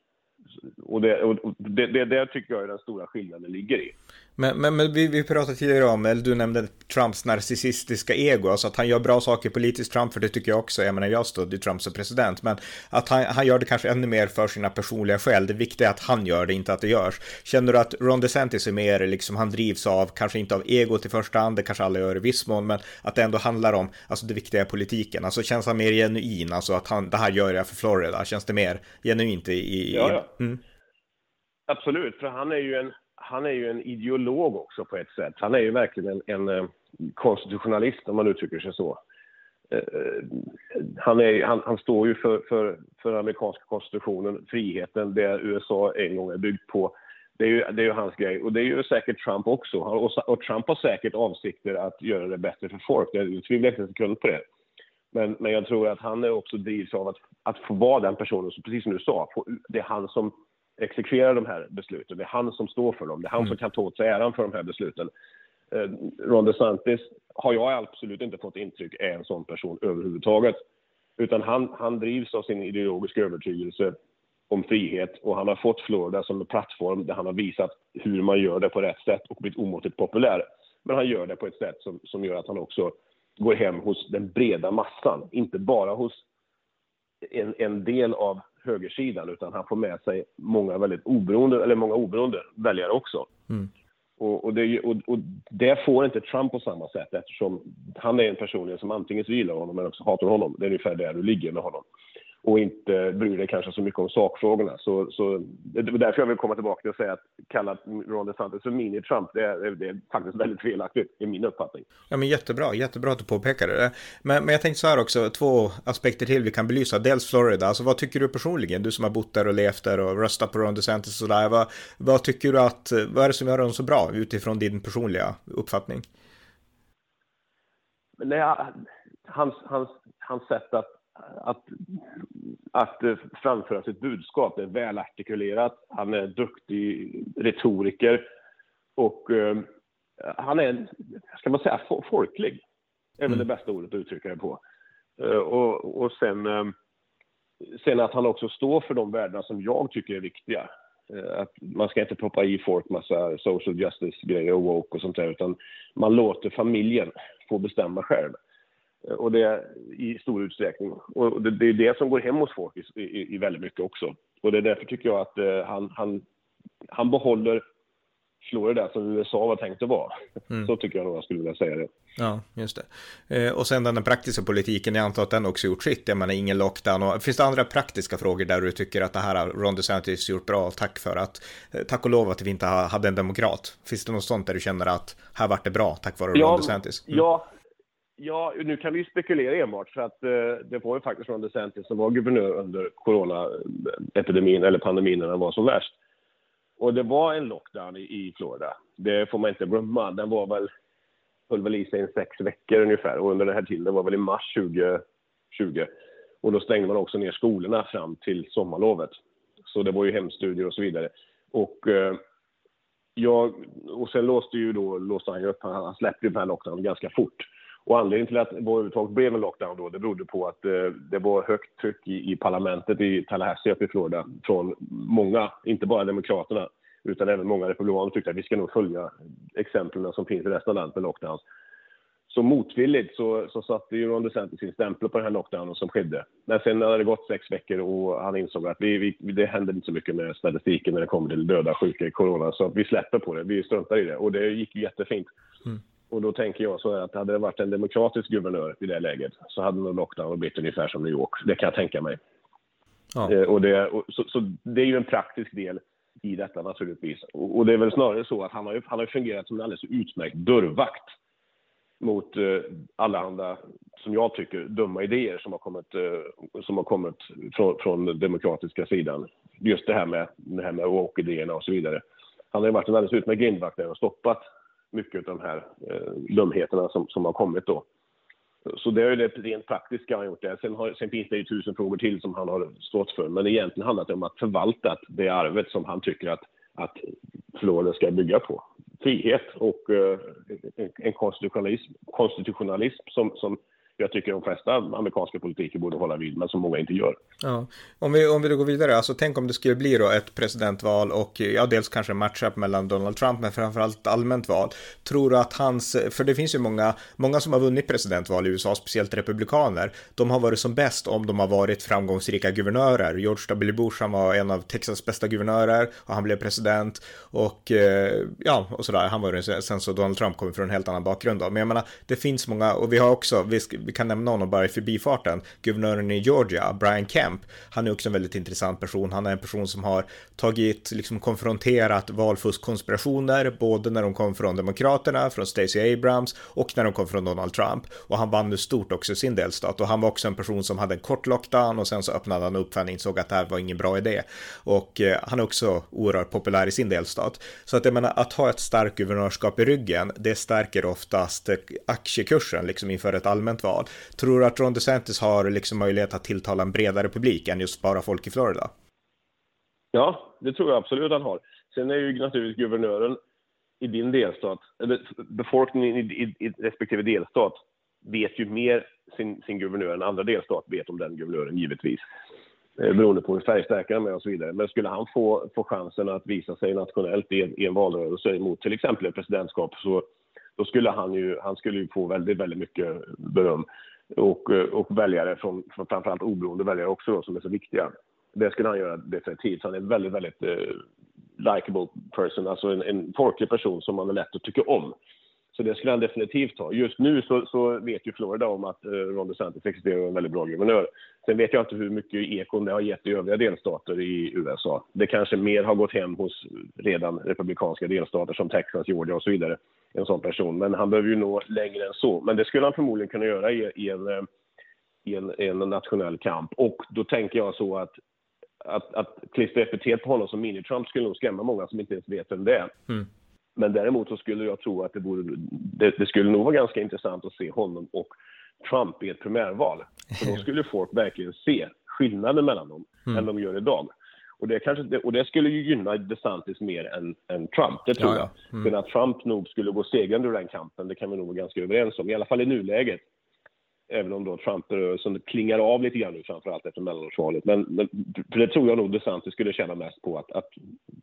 Och det, och det, det, det tycker jag är den stora skillnaden ligger i. Men, men, men vi, vi pratade tidigare om, eller du nämnde Trumps narcissistiska ego, alltså att han gör bra saker politiskt, Trump, för det tycker jag också, jag menar jag stödjer Trump som president, men att han, han gör det kanske ännu mer för sina personliga skäl, det viktiga är att han gör det, inte att det görs. Känner du att Ron DeSantis är mer, liksom han drivs av, kanske inte av egot i första hand, det kanske alla gör i viss mån, men att det ändå handlar om, alltså det viktiga är politiken, alltså känns han mer genuin, alltså att han, det här gör jag för Florida, känns det mer genuint i... i ja, ja. Absolut, för han är ju en han är ju en ideolog också på ett sätt. Han är ju verkligen en, en eh, konstitutionalist om man uttrycker sig så. Eh, eh, han, är, han, han, står ju för, för, för den amerikanska konstitutionen, friheten, det USA en gång är byggt på. Det är, ju, det är ju hans grej. Och det är ju säkert Trump också. Och, och Trump har säkert avsikter att göra det bättre för folk. Jag tvivlar inte en sekund på det. Men, men jag tror att han är också drivs av att, att få vara den personen, som, precis som du sa, det är han som exekverar de här besluten. Det är han som står för dem. Det är han mm. som kan ta åt sig äran för de här besluten. Eh, Ron DeSantis har jag absolut inte fått intryck är en sån person överhuvudtaget. Utan han, han drivs av sin ideologiska övertygelse om frihet och han har fått Florida som en plattform där han har visat hur man gör det på rätt sätt och blivit omåttligt populär. Men han gör det på ett sätt som, som gör att han också går hem hos den breda massan, inte bara hos en, en del av högersidan utan han får med sig många väldigt oberoende, eller många oberoende väljare också. Mm. Och, och, det, och, och, det, får inte Trump på samma sätt eftersom han är en person som antingen gillar honom eller också hatar honom. Det är ungefär där du ligger med honom och inte bryr dig kanske så mycket om sakfrågorna. Så, så det är därför jag vill komma tillbaka till att säga att kalla Ron DeSantis för mini-Trump, det är, det är faktiskt väldigt felaktigt i min uppfattning. Ja, men jättebra, jättebra att du påpekade det. Men, men jag tänkte så här också, två aspekter till vi kan belysa. Dels Florida, alltså vad tycker du personligen, du som har bott där och levt där och röstat på Ron DeSantis och sådär, vad, vad tycker du att, vad är det som gör honom så bra utifrån din personliga uppfattning? Nej, hans, hans, hans sätt att att, att framföra sitt budskap. Det är välartikulerat, han är duktig retoriker och uh, han är, ska man säga, folklig. Det är väl mm. det bästa ordet att uttrycka det på. Uh, och, och sen, uh, sen att han också står för de värdena som jag tycker är viktiga. Att man ska inte poppa i folk massa social justice-grejer och woke och sånt där, utan man låter familjen få bestämma själv. Och det i stor utsträckning. Och det, det är det som går hem hos folk i, i, i, väldigt mycket också. Och det är därför tycker jag att eh, han, han, han behåller Florida som USA var tänkt att vara. Mm. Så tycker jag nog jag skulle vilja säga det. Ja, just det. Eh, och sen den praktiska politiken, jag antar att den också gjort sitt. Jag menar ingen lockdown. Och, finns det andra praktiska frågor där du tycker att det här har Ron DeSantis gjort bra? Tack för att, eh, tack och lov att vi inte hade en demokrat. Finns det något sånt där du känner att här vart det bra tack vare ja, Ron DeSantis? Mm. Ja, Ja, nu kan vi spekulera enbart för att eh, det var ju faktiskt Ron DeSantis som var guvernör under coronaepidemin eller pandemin när den var som värst. Och det var en lockdown i, i Florida. Det får man inte glömma. Den var väl, höll väl i sig i sex veckor ungefär och under den här tiden, det var väl i mars 2020. Och då stängde man också ner skolorna fram till sommarlovet. Så det var ju hemstudier och så vidare. Och eh, jag, och sen låste ju då, låste han ju upp, han släppte ju den här lockdownen ganska fort. Och anledningen till att det överhuvudtaget blev en lockdown då, det berodde på att eh, det var högt tryck i, i parlamentet i Tallahassee uppe i Florida från många, inte bara Demokraterna, utan även många republikaner tyckte att vi ska nog följa exemplen som finns i resten av landet med lockdowns. Så motvilligt så, så satte ju Ron DeSantis sin stämpel på den här lockdownen som skedde. Men sen när det gått sex veckor och han insåg att vi, vi, det händer inte så mycket med statistiken när det kommer till döda, sjuka i corona, så vi släpper på det. Vi struntar i det. Och det gick ju jättefint. Mm. Och då tänker jag så att hade det varit en demokratisk guvernör i det läget så hade nog lockdown blivit ungefär som New York. Det kan jag tänka mig. Ja. Eh, och det, och, så, så, det är ju en praktisk del i detta naturligtvis. Och, och det är väl snarare så att han har, ju, han har fungerat som en alldeles utmärkt dörrvakt mot eh, alla andra, som jag tycker, dumma idéer som har kommit, eh, som har kommit från, från den demokratiska sidan. Just det här med, det här med woke-idéerna och så vidare. Han har ju varit en alldeles utmärkt grindvakt och stoppat mycket av de här eh, dumheterna som, som har kommit då. Så det är ju det rent praktiska han gjort där. Sen, har, sen finns det ju tusen frågor till som han har stått för. Men egentligen handlar det om att förvalta det arvet som han tycker att, att Florida ska bygga på. Frihet och eh, en konstitutionalism, konstitutionalism som, som jag tycker de flesta amerikanska politiker borde hålla vid, men som många inte gör. Ja. Om, vi, om vi då går vidare, alltså tänk om det skulle bli då ett presidentval och ja, dels kanske en matchup mellan Donald Trump, men framförallt allmänt val. Tror du att hans, för det finns ju många, många som har vunnit presidentval i USA, speciellt republikaner, de har varit som bäst om de har varit framgångsrika guvernörer. George W. Bush, han var en av Texas bästa guvernörer och han blev president och eh, ja, och sådär. Han var ju sen så Donald Trump kommer från en helt annan bakgrund då. Men jag menar, det finns många och vi har också, vi, vi kan nämna honom bara i förbifarten, guvernören i Georgia, Brian Kemp, han är också en väldigt intressant person. Han är en person som har tagit, liksom konfronterat valfuskkonspirationer, både när de kom från Demokraterna, från Stacey Abrams och när de kom från Donald Trump. Och han vann nu stort också i sin delstat och han var också en person som hade en kort lockdown och sen så öppnade han upp för han insåg att det här var ingen bra idé. Och eh, han är också oerhört populär i sin delstat. Så att jag menar, att ha ett starkt guvernörskap i ryggen, det stärker oftast eh, aktiekursen liksom inför ett allmänt val val. Tror du att Ron DeSantis har liksom möjlighet att tilltala en bredare publik än just bara folk i Florida? Ja, det tror jag absolut han har. Sen är ju naturligtvis guvernören i din delstat, eller befolkningen i, i, i respektive delstat vet ju mer sin, sin guvernör än andra delstat vet om den guvernören givetvis. Eh, beroende på hur färgstarka de är och så vidare. Men skulle han få, få chansen att visa sig nationellt i en, i en valrörelse mot till exempel ett presidentskap så då skulle han ju, han skulle ju få väldigt, väldigt mycket beröm. Och, och väljare från, från framförallt oberoende väljare också då, som är så viktiga. Det skulle han göra definitivt. Han är en väldigt, väldigt eh, likable person, alltså en, en folklig person som man är lätt att tycka om. Så det skulle han definitivt ha. Just nu så, så vet ju Florida om att eh, Ron DeSantis existerar en väldigt bra guvernör. Sen vet jag inte hur mycket ekon det har gett i övriga delstater i USA. Det kanske mer har gått hem hos redan republikanska delstater som Texas, Georgia och så vidare. En sån person. Men han behöver ju nå längre än så. Men det skulle han förmodligen kunna göra i, i en, eh, i en, en nationell kamp. Och då tänker jag så att att, att klistra epitet på honom som mini-Trump skulle nog skrämma många som inte ens vet vem det är. Mm. Men däremot så skulle jag tro att det, borde, det, det, skulle nog vara ganska intressant att se honom och Trump i ett primärval. För då skulle folk verkligen se skillnaden mellan dem mm. än de gör idag. Och det, kanske, och det skulle ju gynna DeSantis mer än, än Trump, det tror ja, ja. Mm. jag. Men att Trump nog skulle gå segrande ur den kampen, det kan vi nog vara ganska överens om, i alla fall i nuläget. Även om då Trump-rörelsen klingar av lite grann nu, framförallt efter mellanårsvalet. Men, men det tror jag nog DeSantis skulle tjäna mest på, att, att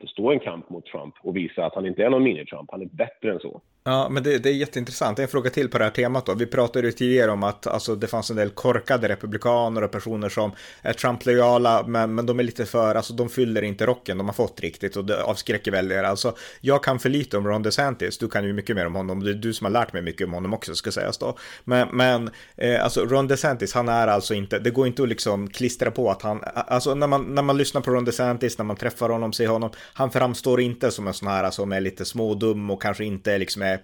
stå en kamp mot Trump och visa att han inte är någon mini-Trump, han är bättre än så. Ja, men det, det, är jätteintressant. En fråga till på det här temat då. Vi pratade ju tidigare om att alltså, det fanns en del korkade republikaner och personer som är Trump-lojala, men, men de är lite för, alltså de fyller inte rocken de har fått riktigt och det avskräcker väljare. Alltså, jag kan för lite om Ron DeSantis, du kan ju mycket mer om honom, det är du som har lärt mig mycket om honom också ska sägas då. Men, men eh, Eh, alltså Ron DeSantis, han är alltså inte, det går inte att liksom klistra på att han, alltså när man, när man lyssnar på Ron DeSantis, när man träffar honom, ser honom, han framstår inte som en sån här alltså, som är lite smådum och kanske inte liksom är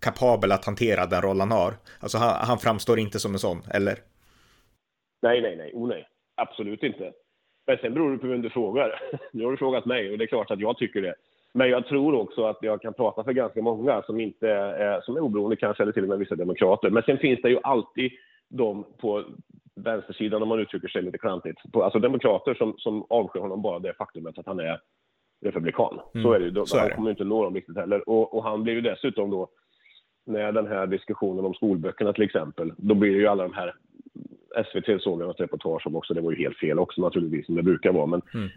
kapabel att hantera den roll han har. Alltså han, han framstår inte som en sån, eller? Nej, nej, nej, oh nej, absolut inte. Men sen beror det på vem du frågar. <laughs> Nu har du frågat mig och det är klart att jag tycker det. Men jag tror också att jag kan prata för ganska många som inte är, som är oberoende kanske, eller till och med vissa demokrater. Men sen finns det ju alltid de på vänstersidan, om man uttrycker sig lite klantigt, alltså demokrater som, som avskyr honom bara det faktumet att han är republikan. Mm. Så är det ju. Så han kommer inte nå dem riktigt heller. Och, och han blir ju dessutom då, när den här diskussionen om skolböckerna till exempel, då blir det ju alla de här SVT såg jag ett reportage om också, det var ju helt fel också naturligtvis som det brukar vara, men mm.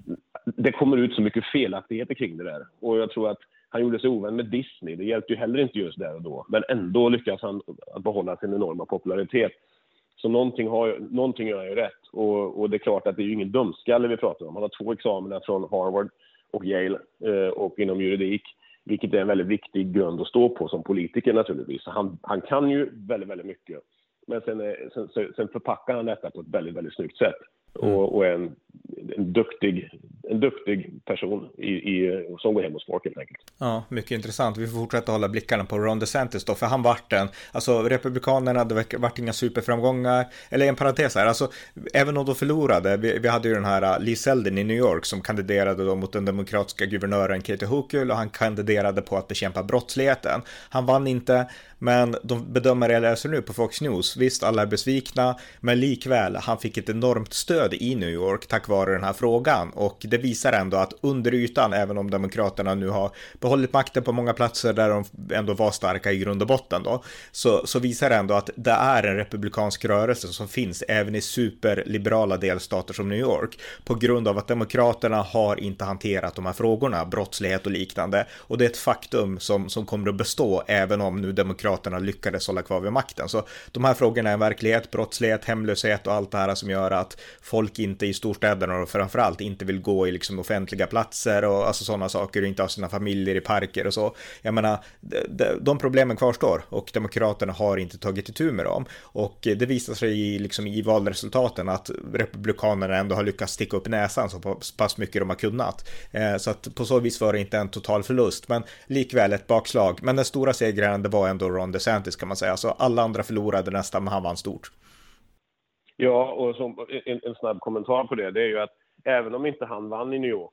det kommer ut så mycket felaktigheter kring det där. Och jag tror att han gjorde sig ovän med Disney, det hjälpte ju heller inte just där och då, men ändå lyckas han att behålla sin enorma popularitet. Så någonting, har, någonting gör han ju rätt. Och, och, det är klart att det är ju ingen dumskalle vi pratar om. Han har två examina från Harvard och Yale eh, och inom juridik, vilket är en väldigt viktig grund att stå på som politiker naturligtvis. Han, han kan ju väldigt, väldigt mycket. Men eh, sen, sen, sen förpackar han detta på ett väldigt, väldigt snyggt sätt och, och är en, en, duktig, en duktig person i, i, som går hem hos folk helt enkelt. Ja, mycket intressant. Vi får fortsätta hålla blickarna på Ron DeSantis då, för han vart den. Alltså Republikanerna, det vart inga superframgångar. Eller en parentes här, alltså även om de förlorade, vi, vi hade ju den här uh, Lee Selden i New York som kandiderade då mot den demokratiska guvernören Katie Hochul och han kandiderade på att bekämpa brottsligheten. Han vann inte, men de bedömare jag läser nu på Fox News, visst alla är besvikna, men likväl, han fick ett enormt stöd i New York tack vare den här frågan och det visar ändå att under ytan, även om Demokraterna nu har behållit makten på många platser där de ändå var starka i grund och botten då, så, så visar det ändå att det är en republikansk rörelse som finns även i superliberala delstater som New York på grund av att Demokraterna har inte hanterat de här frågorna, brottslighet och liknande och det är ett faktum som, som kommer att bestå även om nu Demokraterna Demokraterna lyckades hålla kvar vid makten. Så de här frågorna är en verklighet, brottslighet, hemlöshet och allt det här som gör att folk inte i storstäderna och framförallt inte vill gå i liksom offentliga platser och alltså sådana saker och inte ha sina familjer i parker och så. Jag menar, de, de, problemen kvarstår och Demokraterna har inte tagit itu med dem och det visar sig i, liksom, i valresultaten att Republikanerna ändå har lyckats sticka upp näsan så pass mycket de har kunnat. Eh, så att på så vis var det inte en total förlust, men likväl ett bakslag. Men den stora segraren det var ändå Ron DeSantis kan man säga. Så alla andra förlorade nästan, men han vann stort. Ja, och som, en, en, snabb kommentar på det, det är ju att även om inte han vann i New York,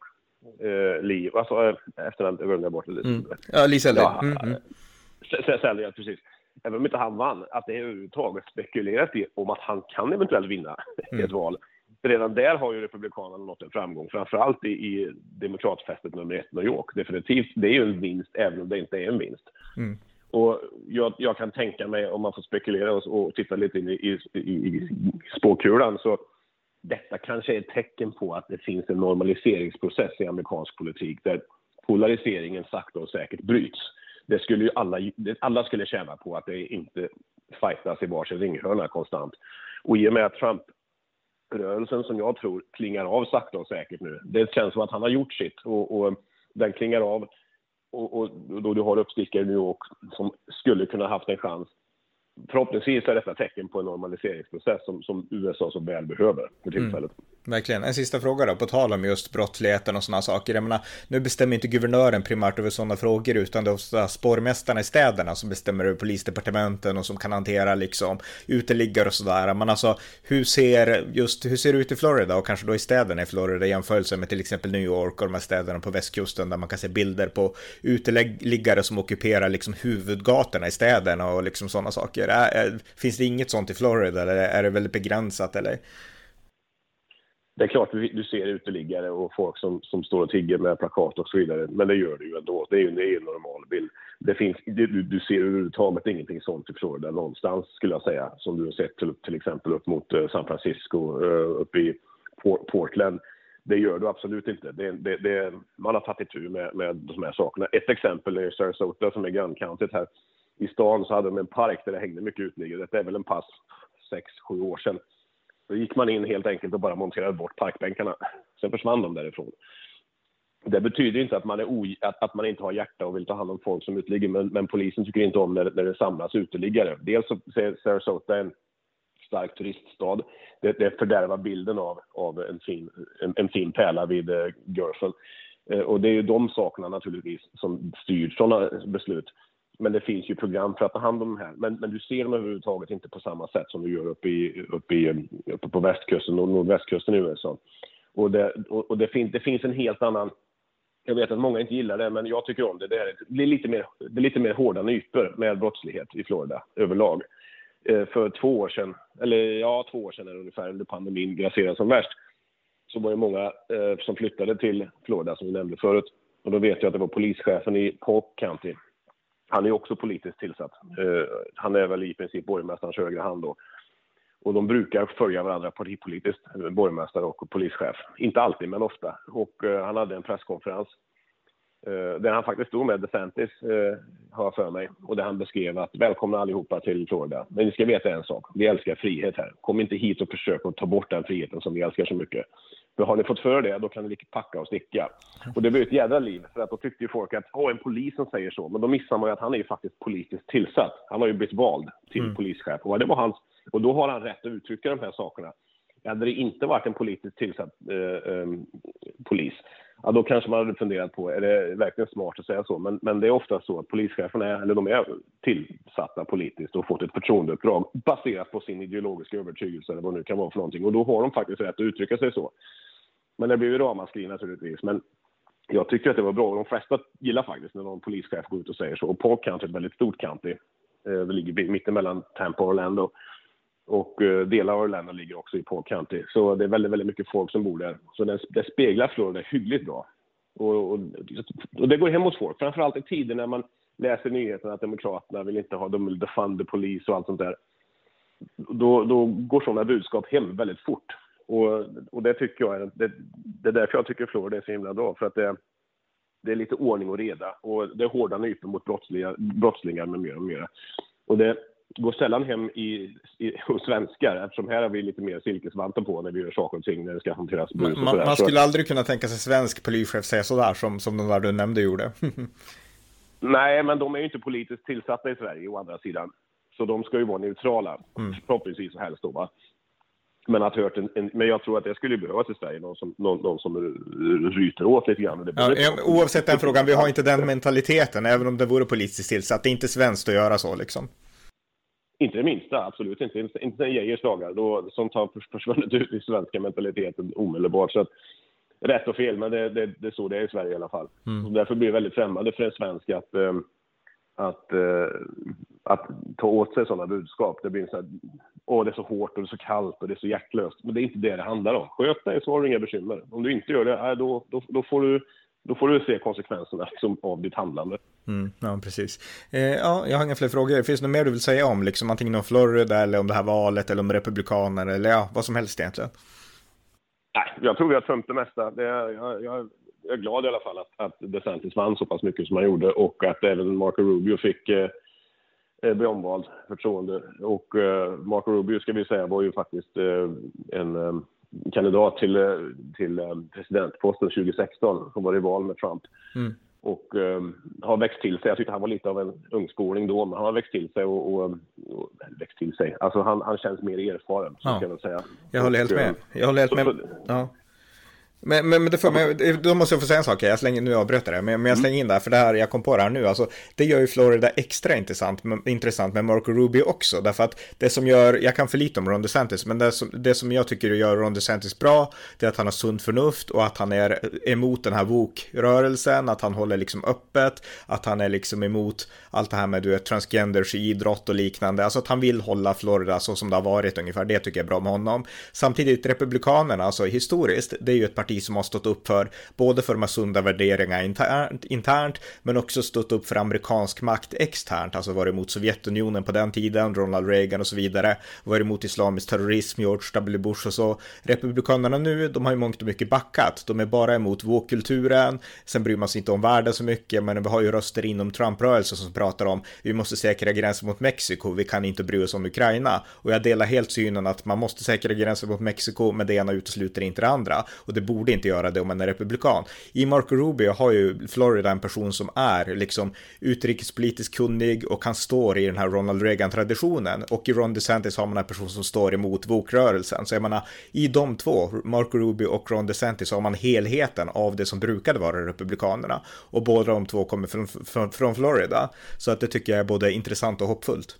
eh, Lee, alltså eh, efternamnet glömde jag bort. Mm. Ja, Lee Selly. Ja, mm, mm. Selly, ja, precis. Även om inte han vann, att det är överhuvudtaget spekulerat i om att han kan eventuellt vinna <laughs> mm. ett val. Redan där har ju Republikanerna nått en framgång, framförallt i, i demokratfästet nummer ett, New York. Definitivt, det är ju en vinst, även om det inte är en vinst. Mm. Och jag, jag, kan tänka mig, om man får spekulera och, och titta lite in i, i, i spåkulan, så detta kanske är ett tecken på att det finns en normaliseringsprocess i amerikansk politik där polariseringen sakta och säkert bryts. Det skulle ju alla, alla skulle tjäna på att det inte fightas i varsin ringhörna konstant. Och i och med att Trump-rörelsen, som jag tror, klingar av sakta och säkert nu. Det känns som att han har gjort sitt och, och den klingar av och, och då du har uppstickare i New York som skulle kunna haft en chans förhoppningsvis är detta tecken på en normaliseringsprocess som, som USA så väl behöver för tillfället. Mm. Verkligen. En sista fråga då, på tal om just brottsligheten och sådana saker. Jag menar, nu bestämmer inte guvernören primärt över sådana frågor, utan det är ofta spårmästarna i städerna som bestämmer över polisdepartementen och som kan hantera liksom uteliggare och sådär. Men alltså, hur ser, just, hur ser det ut i Florida och kanske då i städerna i Florida i jämförelse med till exempel New York och de här städerna på västkusten där man kan se bilder på uteliggare som ockuperar liksom huvudgatorna i städerna och liksom sådana saker. Är, är, finns det inget sånt i Florida eller är det väldigt begränsat eller? Det är klart du ser uteliggare och folk som, som står och tigger med plakat och så vidare, men det gör du ju ändå. Det är ju, det är normal bild. Det finns, du, du ser överhuvudtaget ingenting sånt i Florida någonstans skulle jag säga, som du har sett till, till exempel upp mot eh, San Francisco, eh, upp i Portland. Det gör du absolut inte. Det, det, det, man har tagit itu med, med de här sakerna. Ett exempel är Sarasota som är grannkantigt här. I stan så hade de en park där det hängde mycket uteliggare. Detta är väl en pass sex, sju år sedan. Då gick man in helt enkelt och bara monterade bort parkbänkarna. Sen försvann de därifrån. Det betyder inte att man, är att, att, man inte har hjärta och vill ta hand om folk som uteligger, men, men polisen tycker inte om när, när det samlas uteliggare. Dels så är Sarasota en stark turiststad. Det, det fördärvar bilden av, av en, fin, en, en fin pärla vid eh, Görfen. Eh, och det är ju de sakerna naturligtvis som styr sådana beslut. Men det finns ju program för att ta hand om de här. Men, men du ser dem överhuvudtaget inte på samma sätt som du gör uppe, i, uppe, i, uppe på västkusten och nordvästkusten i USA. Och, det, och, och det, fin, det finns en helt annan jag vet att många inte gillar det, men jag tycker om det. Det är, det är, lite, mer, det är lite mer hårda nypor med brottslighet i Florida överlag. Eh, för två år sedan, eller ja, två år sedan är det ungefär, under pandemin grasserade som värst, så var det många eh, som flyttade till Florida, som vi nämnde förut. Och då vet jag att det var polischefen i Polk County. Han är också politiskt tillsatt. Eh, han är väl i princip borgmästarens högra hand då. Och de brukar följa varandra partipolitiskt, borgmästare och polischef. Inte alltid, men ofta. Och eh, han hade en presskonferens eh, där han faktiskt stod med DeSantis, eh, har jag för mig, och där han beskrev att välkomna allihopa till Florida. Men ni ska veta en sak, vi älskar frihet här. Kom inte hit och försök att ta bort den friheten som vi älskar så mycket. För har ni fått för det, då kan ni packa och sticka. Och det blev ett jädra liv, för att då tyckte ju folk att, åh, en polis som säger så. Men då missar man ju att han är ju faktiskt politiskt tillsatt. Han har ju blivit vald till mm. polischef. Och det var hans och då har han rätt att uttrycka de här sakerna. Hade det inte varit en politiskt tillsatt eh, eh, polis, ja, då kanske man hade funderat på, är det verkligen smart att säga så? Men, men det är ofta så att polischeferna är, eller de är tillsatta politiskt och fått ett förtroendeuppdrag baserat på sin ideologiska övertygelse eller vad det nu kan vara för någonting. Och då har de faktiskt rätt att uttrycka sig så. Men det blir ju ramaskri naturligtvis. Men jag tycker att det var bra. De flesta gillar faktiskt när någon polischef går ut och säger så. Och Park County är ett väldigt stort county. Det eh, ligger mittemellan Tampa och Orlando. Och eh, delar av Orlando ligger också i Paul County. Så det är väldigt, väldigt mycket folk som bor där. Så det, det speglar Florida hyggligt bra. Och, och, och, det går hem hos folk, framförallt i tider när man läser nyheterna att Demokraterna vill inte ha, de vill defund polis och allt sånt där. Då, då går sådana budskap hem väldigt fort. Och, och det tycker jag är, det, det är därför jag tycker Florida är så himla bra. För att det, det är lite ordning och reda och det är hårda nypor mot brottslingar, brottslingar med mera och mera. Och det, går sällan hem i, i, hos svenskar eftersom här har vi lite mer silkesvantar på när vi gör saker och ting när det ska hanteras brus Man, man skulle aldrig kunna tänka sig svensk polischef säga sådär som, som de där du nämnde gjorde. <laughs> Nej, men de är ju inte politiskt tillsatta i Sverige å andra sidan. Så de ska ju vara neutrala, mm. förhoppningsvis helst då va. Men, att hört en, en, men jag tror att det skulle behövas i Sverige, någon som, någon, någon som ryter åt lite grann. Ja, oavsett den frågan, vi har inte den mentaliteten, även om det vore politiskt tillsatt. Det är inte svenskt att göra så liksom. Inte det minsta, absolut inte. Inte, inte Geijers dagar, då, sånt har försvunnit ut i svenska mentaliteten omedelbart. Så att, rätt och fel, men det, det, det är så det är i Sverige i alla fall. Mm. därför blir det väldigt främmande för en svensk att, äh, att, äh, att ta åt sig sådana budskap. Det blir så här, åh det är så hårt och det är så kallt och det är så hjärtlöst. Men det är inte det det handlar om. Sköt dig så har du inga bekymmer. Om du inte gör det, då, då, då får du då får du se konsekvenserna liksom, av ditt handlande. Mm, ja, precis. Eh, ja, jag har inga fler frågor. Finns det något mer du vill säga om, liksom, antingen om Florida eller om det här valet eller om republikaner eller ja, vad som helst egentligen? Nej, jag tror vi har tömt det mesta. Det är, jag, jag, jag, är glad i alla fall att, att DeSantis vann så pass mycket som han gjorde och att även Marco Rubio fick eh, eh bli omvald förtroende. Och eh, Marco Rubio, ska vi säga, var ju faktiskt eh, en eh, kandidat till, eh, till presidentposten 2016 som var i val med Trump. Mm. Och har växt till sig. Jag tyckte han var lite av en ungskoling då, men han har växt till sig och, och, och växt till sig. Alltså han, han känns mer erfaren, så ja. ska jag säga. Jag håller helt med. Jag håller helt med. Så, ja. Men, men, men det för mig, då måste jag få säga en sak, jag slänger, nu avbröt jag det, men, men jag mm. slänger in det här, för det här, jag kom på det här nu, alltså, det gör ju Florida extra intressant, intressant med Marco Rubio också, därför att det som gör, jag kan för lite om Ron DeSantis, men det som, det som jag tycker gör Ron DeSantis bra, det är att han har sunt förnuft och att han är emot den här VOK-rörelsen, att han håller liksom öppet, att han är liksom emot allt det här med du vet, transgenders i idrott och liknande, alltså att han vill hålla Florida så som det har varit ungefär, det tycker jag är bra med honom. Samtidigt, Republikanerna, alltså historiskt, det är ju ett parti parti som har stått upp för både för de här sunda värderingarna internt, internt men också stått upp för amerikansk makt externt, alltså varit emot Sovjetunionen på den tiden, Ronald Reagan och så vidare, varit emot islamisk terrorism, George W. Bush och så. Republikanerna nu, de har ju mångt och mycket backat. De är bara emot vågkulturen, sen bryr man sig inte om världen så mycket, men vi har ju röster inom Trump-rörelsen som pratar om vi måste säkra gränsen mot Mexiko, vi kan inte bry oss om Ukraina. Och jag delar helt synen att man måste säkra gränsen mot Mexiko, men det ena utesluter inte det andra. Och det borde borde inte göra det om man är republikan. I Marco Rubio har ju Florida en person som är liksom utrikespolitiskt kunnig och han står i den här Ronald Reagan-traditionen. Och i Ron DeSantis har man en person som står emot bokrörelsen. Så jag menar, i de två, Marco Rubio och Ron DeSantis, har man helheten av det som brukade vara Republikanerna. Och båda de två kommer från, från, från Florida. Så att det tycker jag är både intressant och hoppfullt.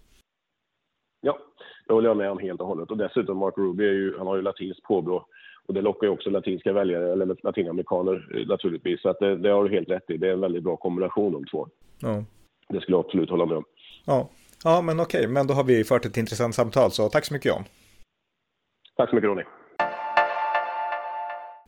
Ja, det håller jag med om helt och hållet. Och dessutom, Mark Rubio är ju, han har ju latinskt påbrå. Och det lockar ju också latinska väljare, eller latinamerikaner eh, naturligtvis. Så att det, det har du helt rätt i. Det är en väldigt bra kombination de två. Ja. Det skulle jag absolut hålla med om. Ja, ja men okej. Men då har vi fört ett intressant samtal. Så tack så mycket John. Tack så mycket Ronny.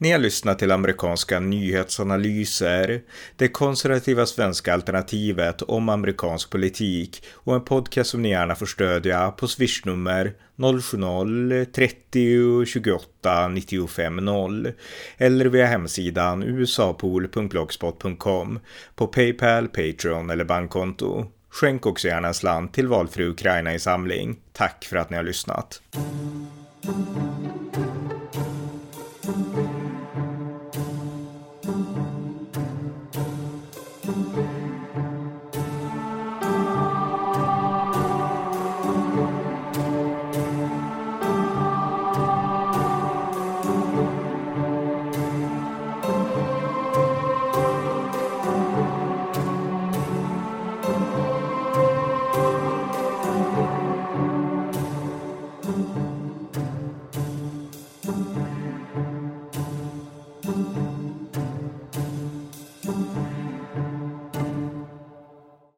Ni har lyssnat till amerikanska nyhetsanalyser, det konservativa svenska alternativet om amerikansk politik och en podcast som ni gärna får stödja på swishnummer 070-30 28 95 0 eller via hemsidan usapool.blogspot.com på Paypal, Patreon eller bankkonto. Skänk också gärna en slant till valfri Ukraina-insamling. Tack för att ni har lyssnat.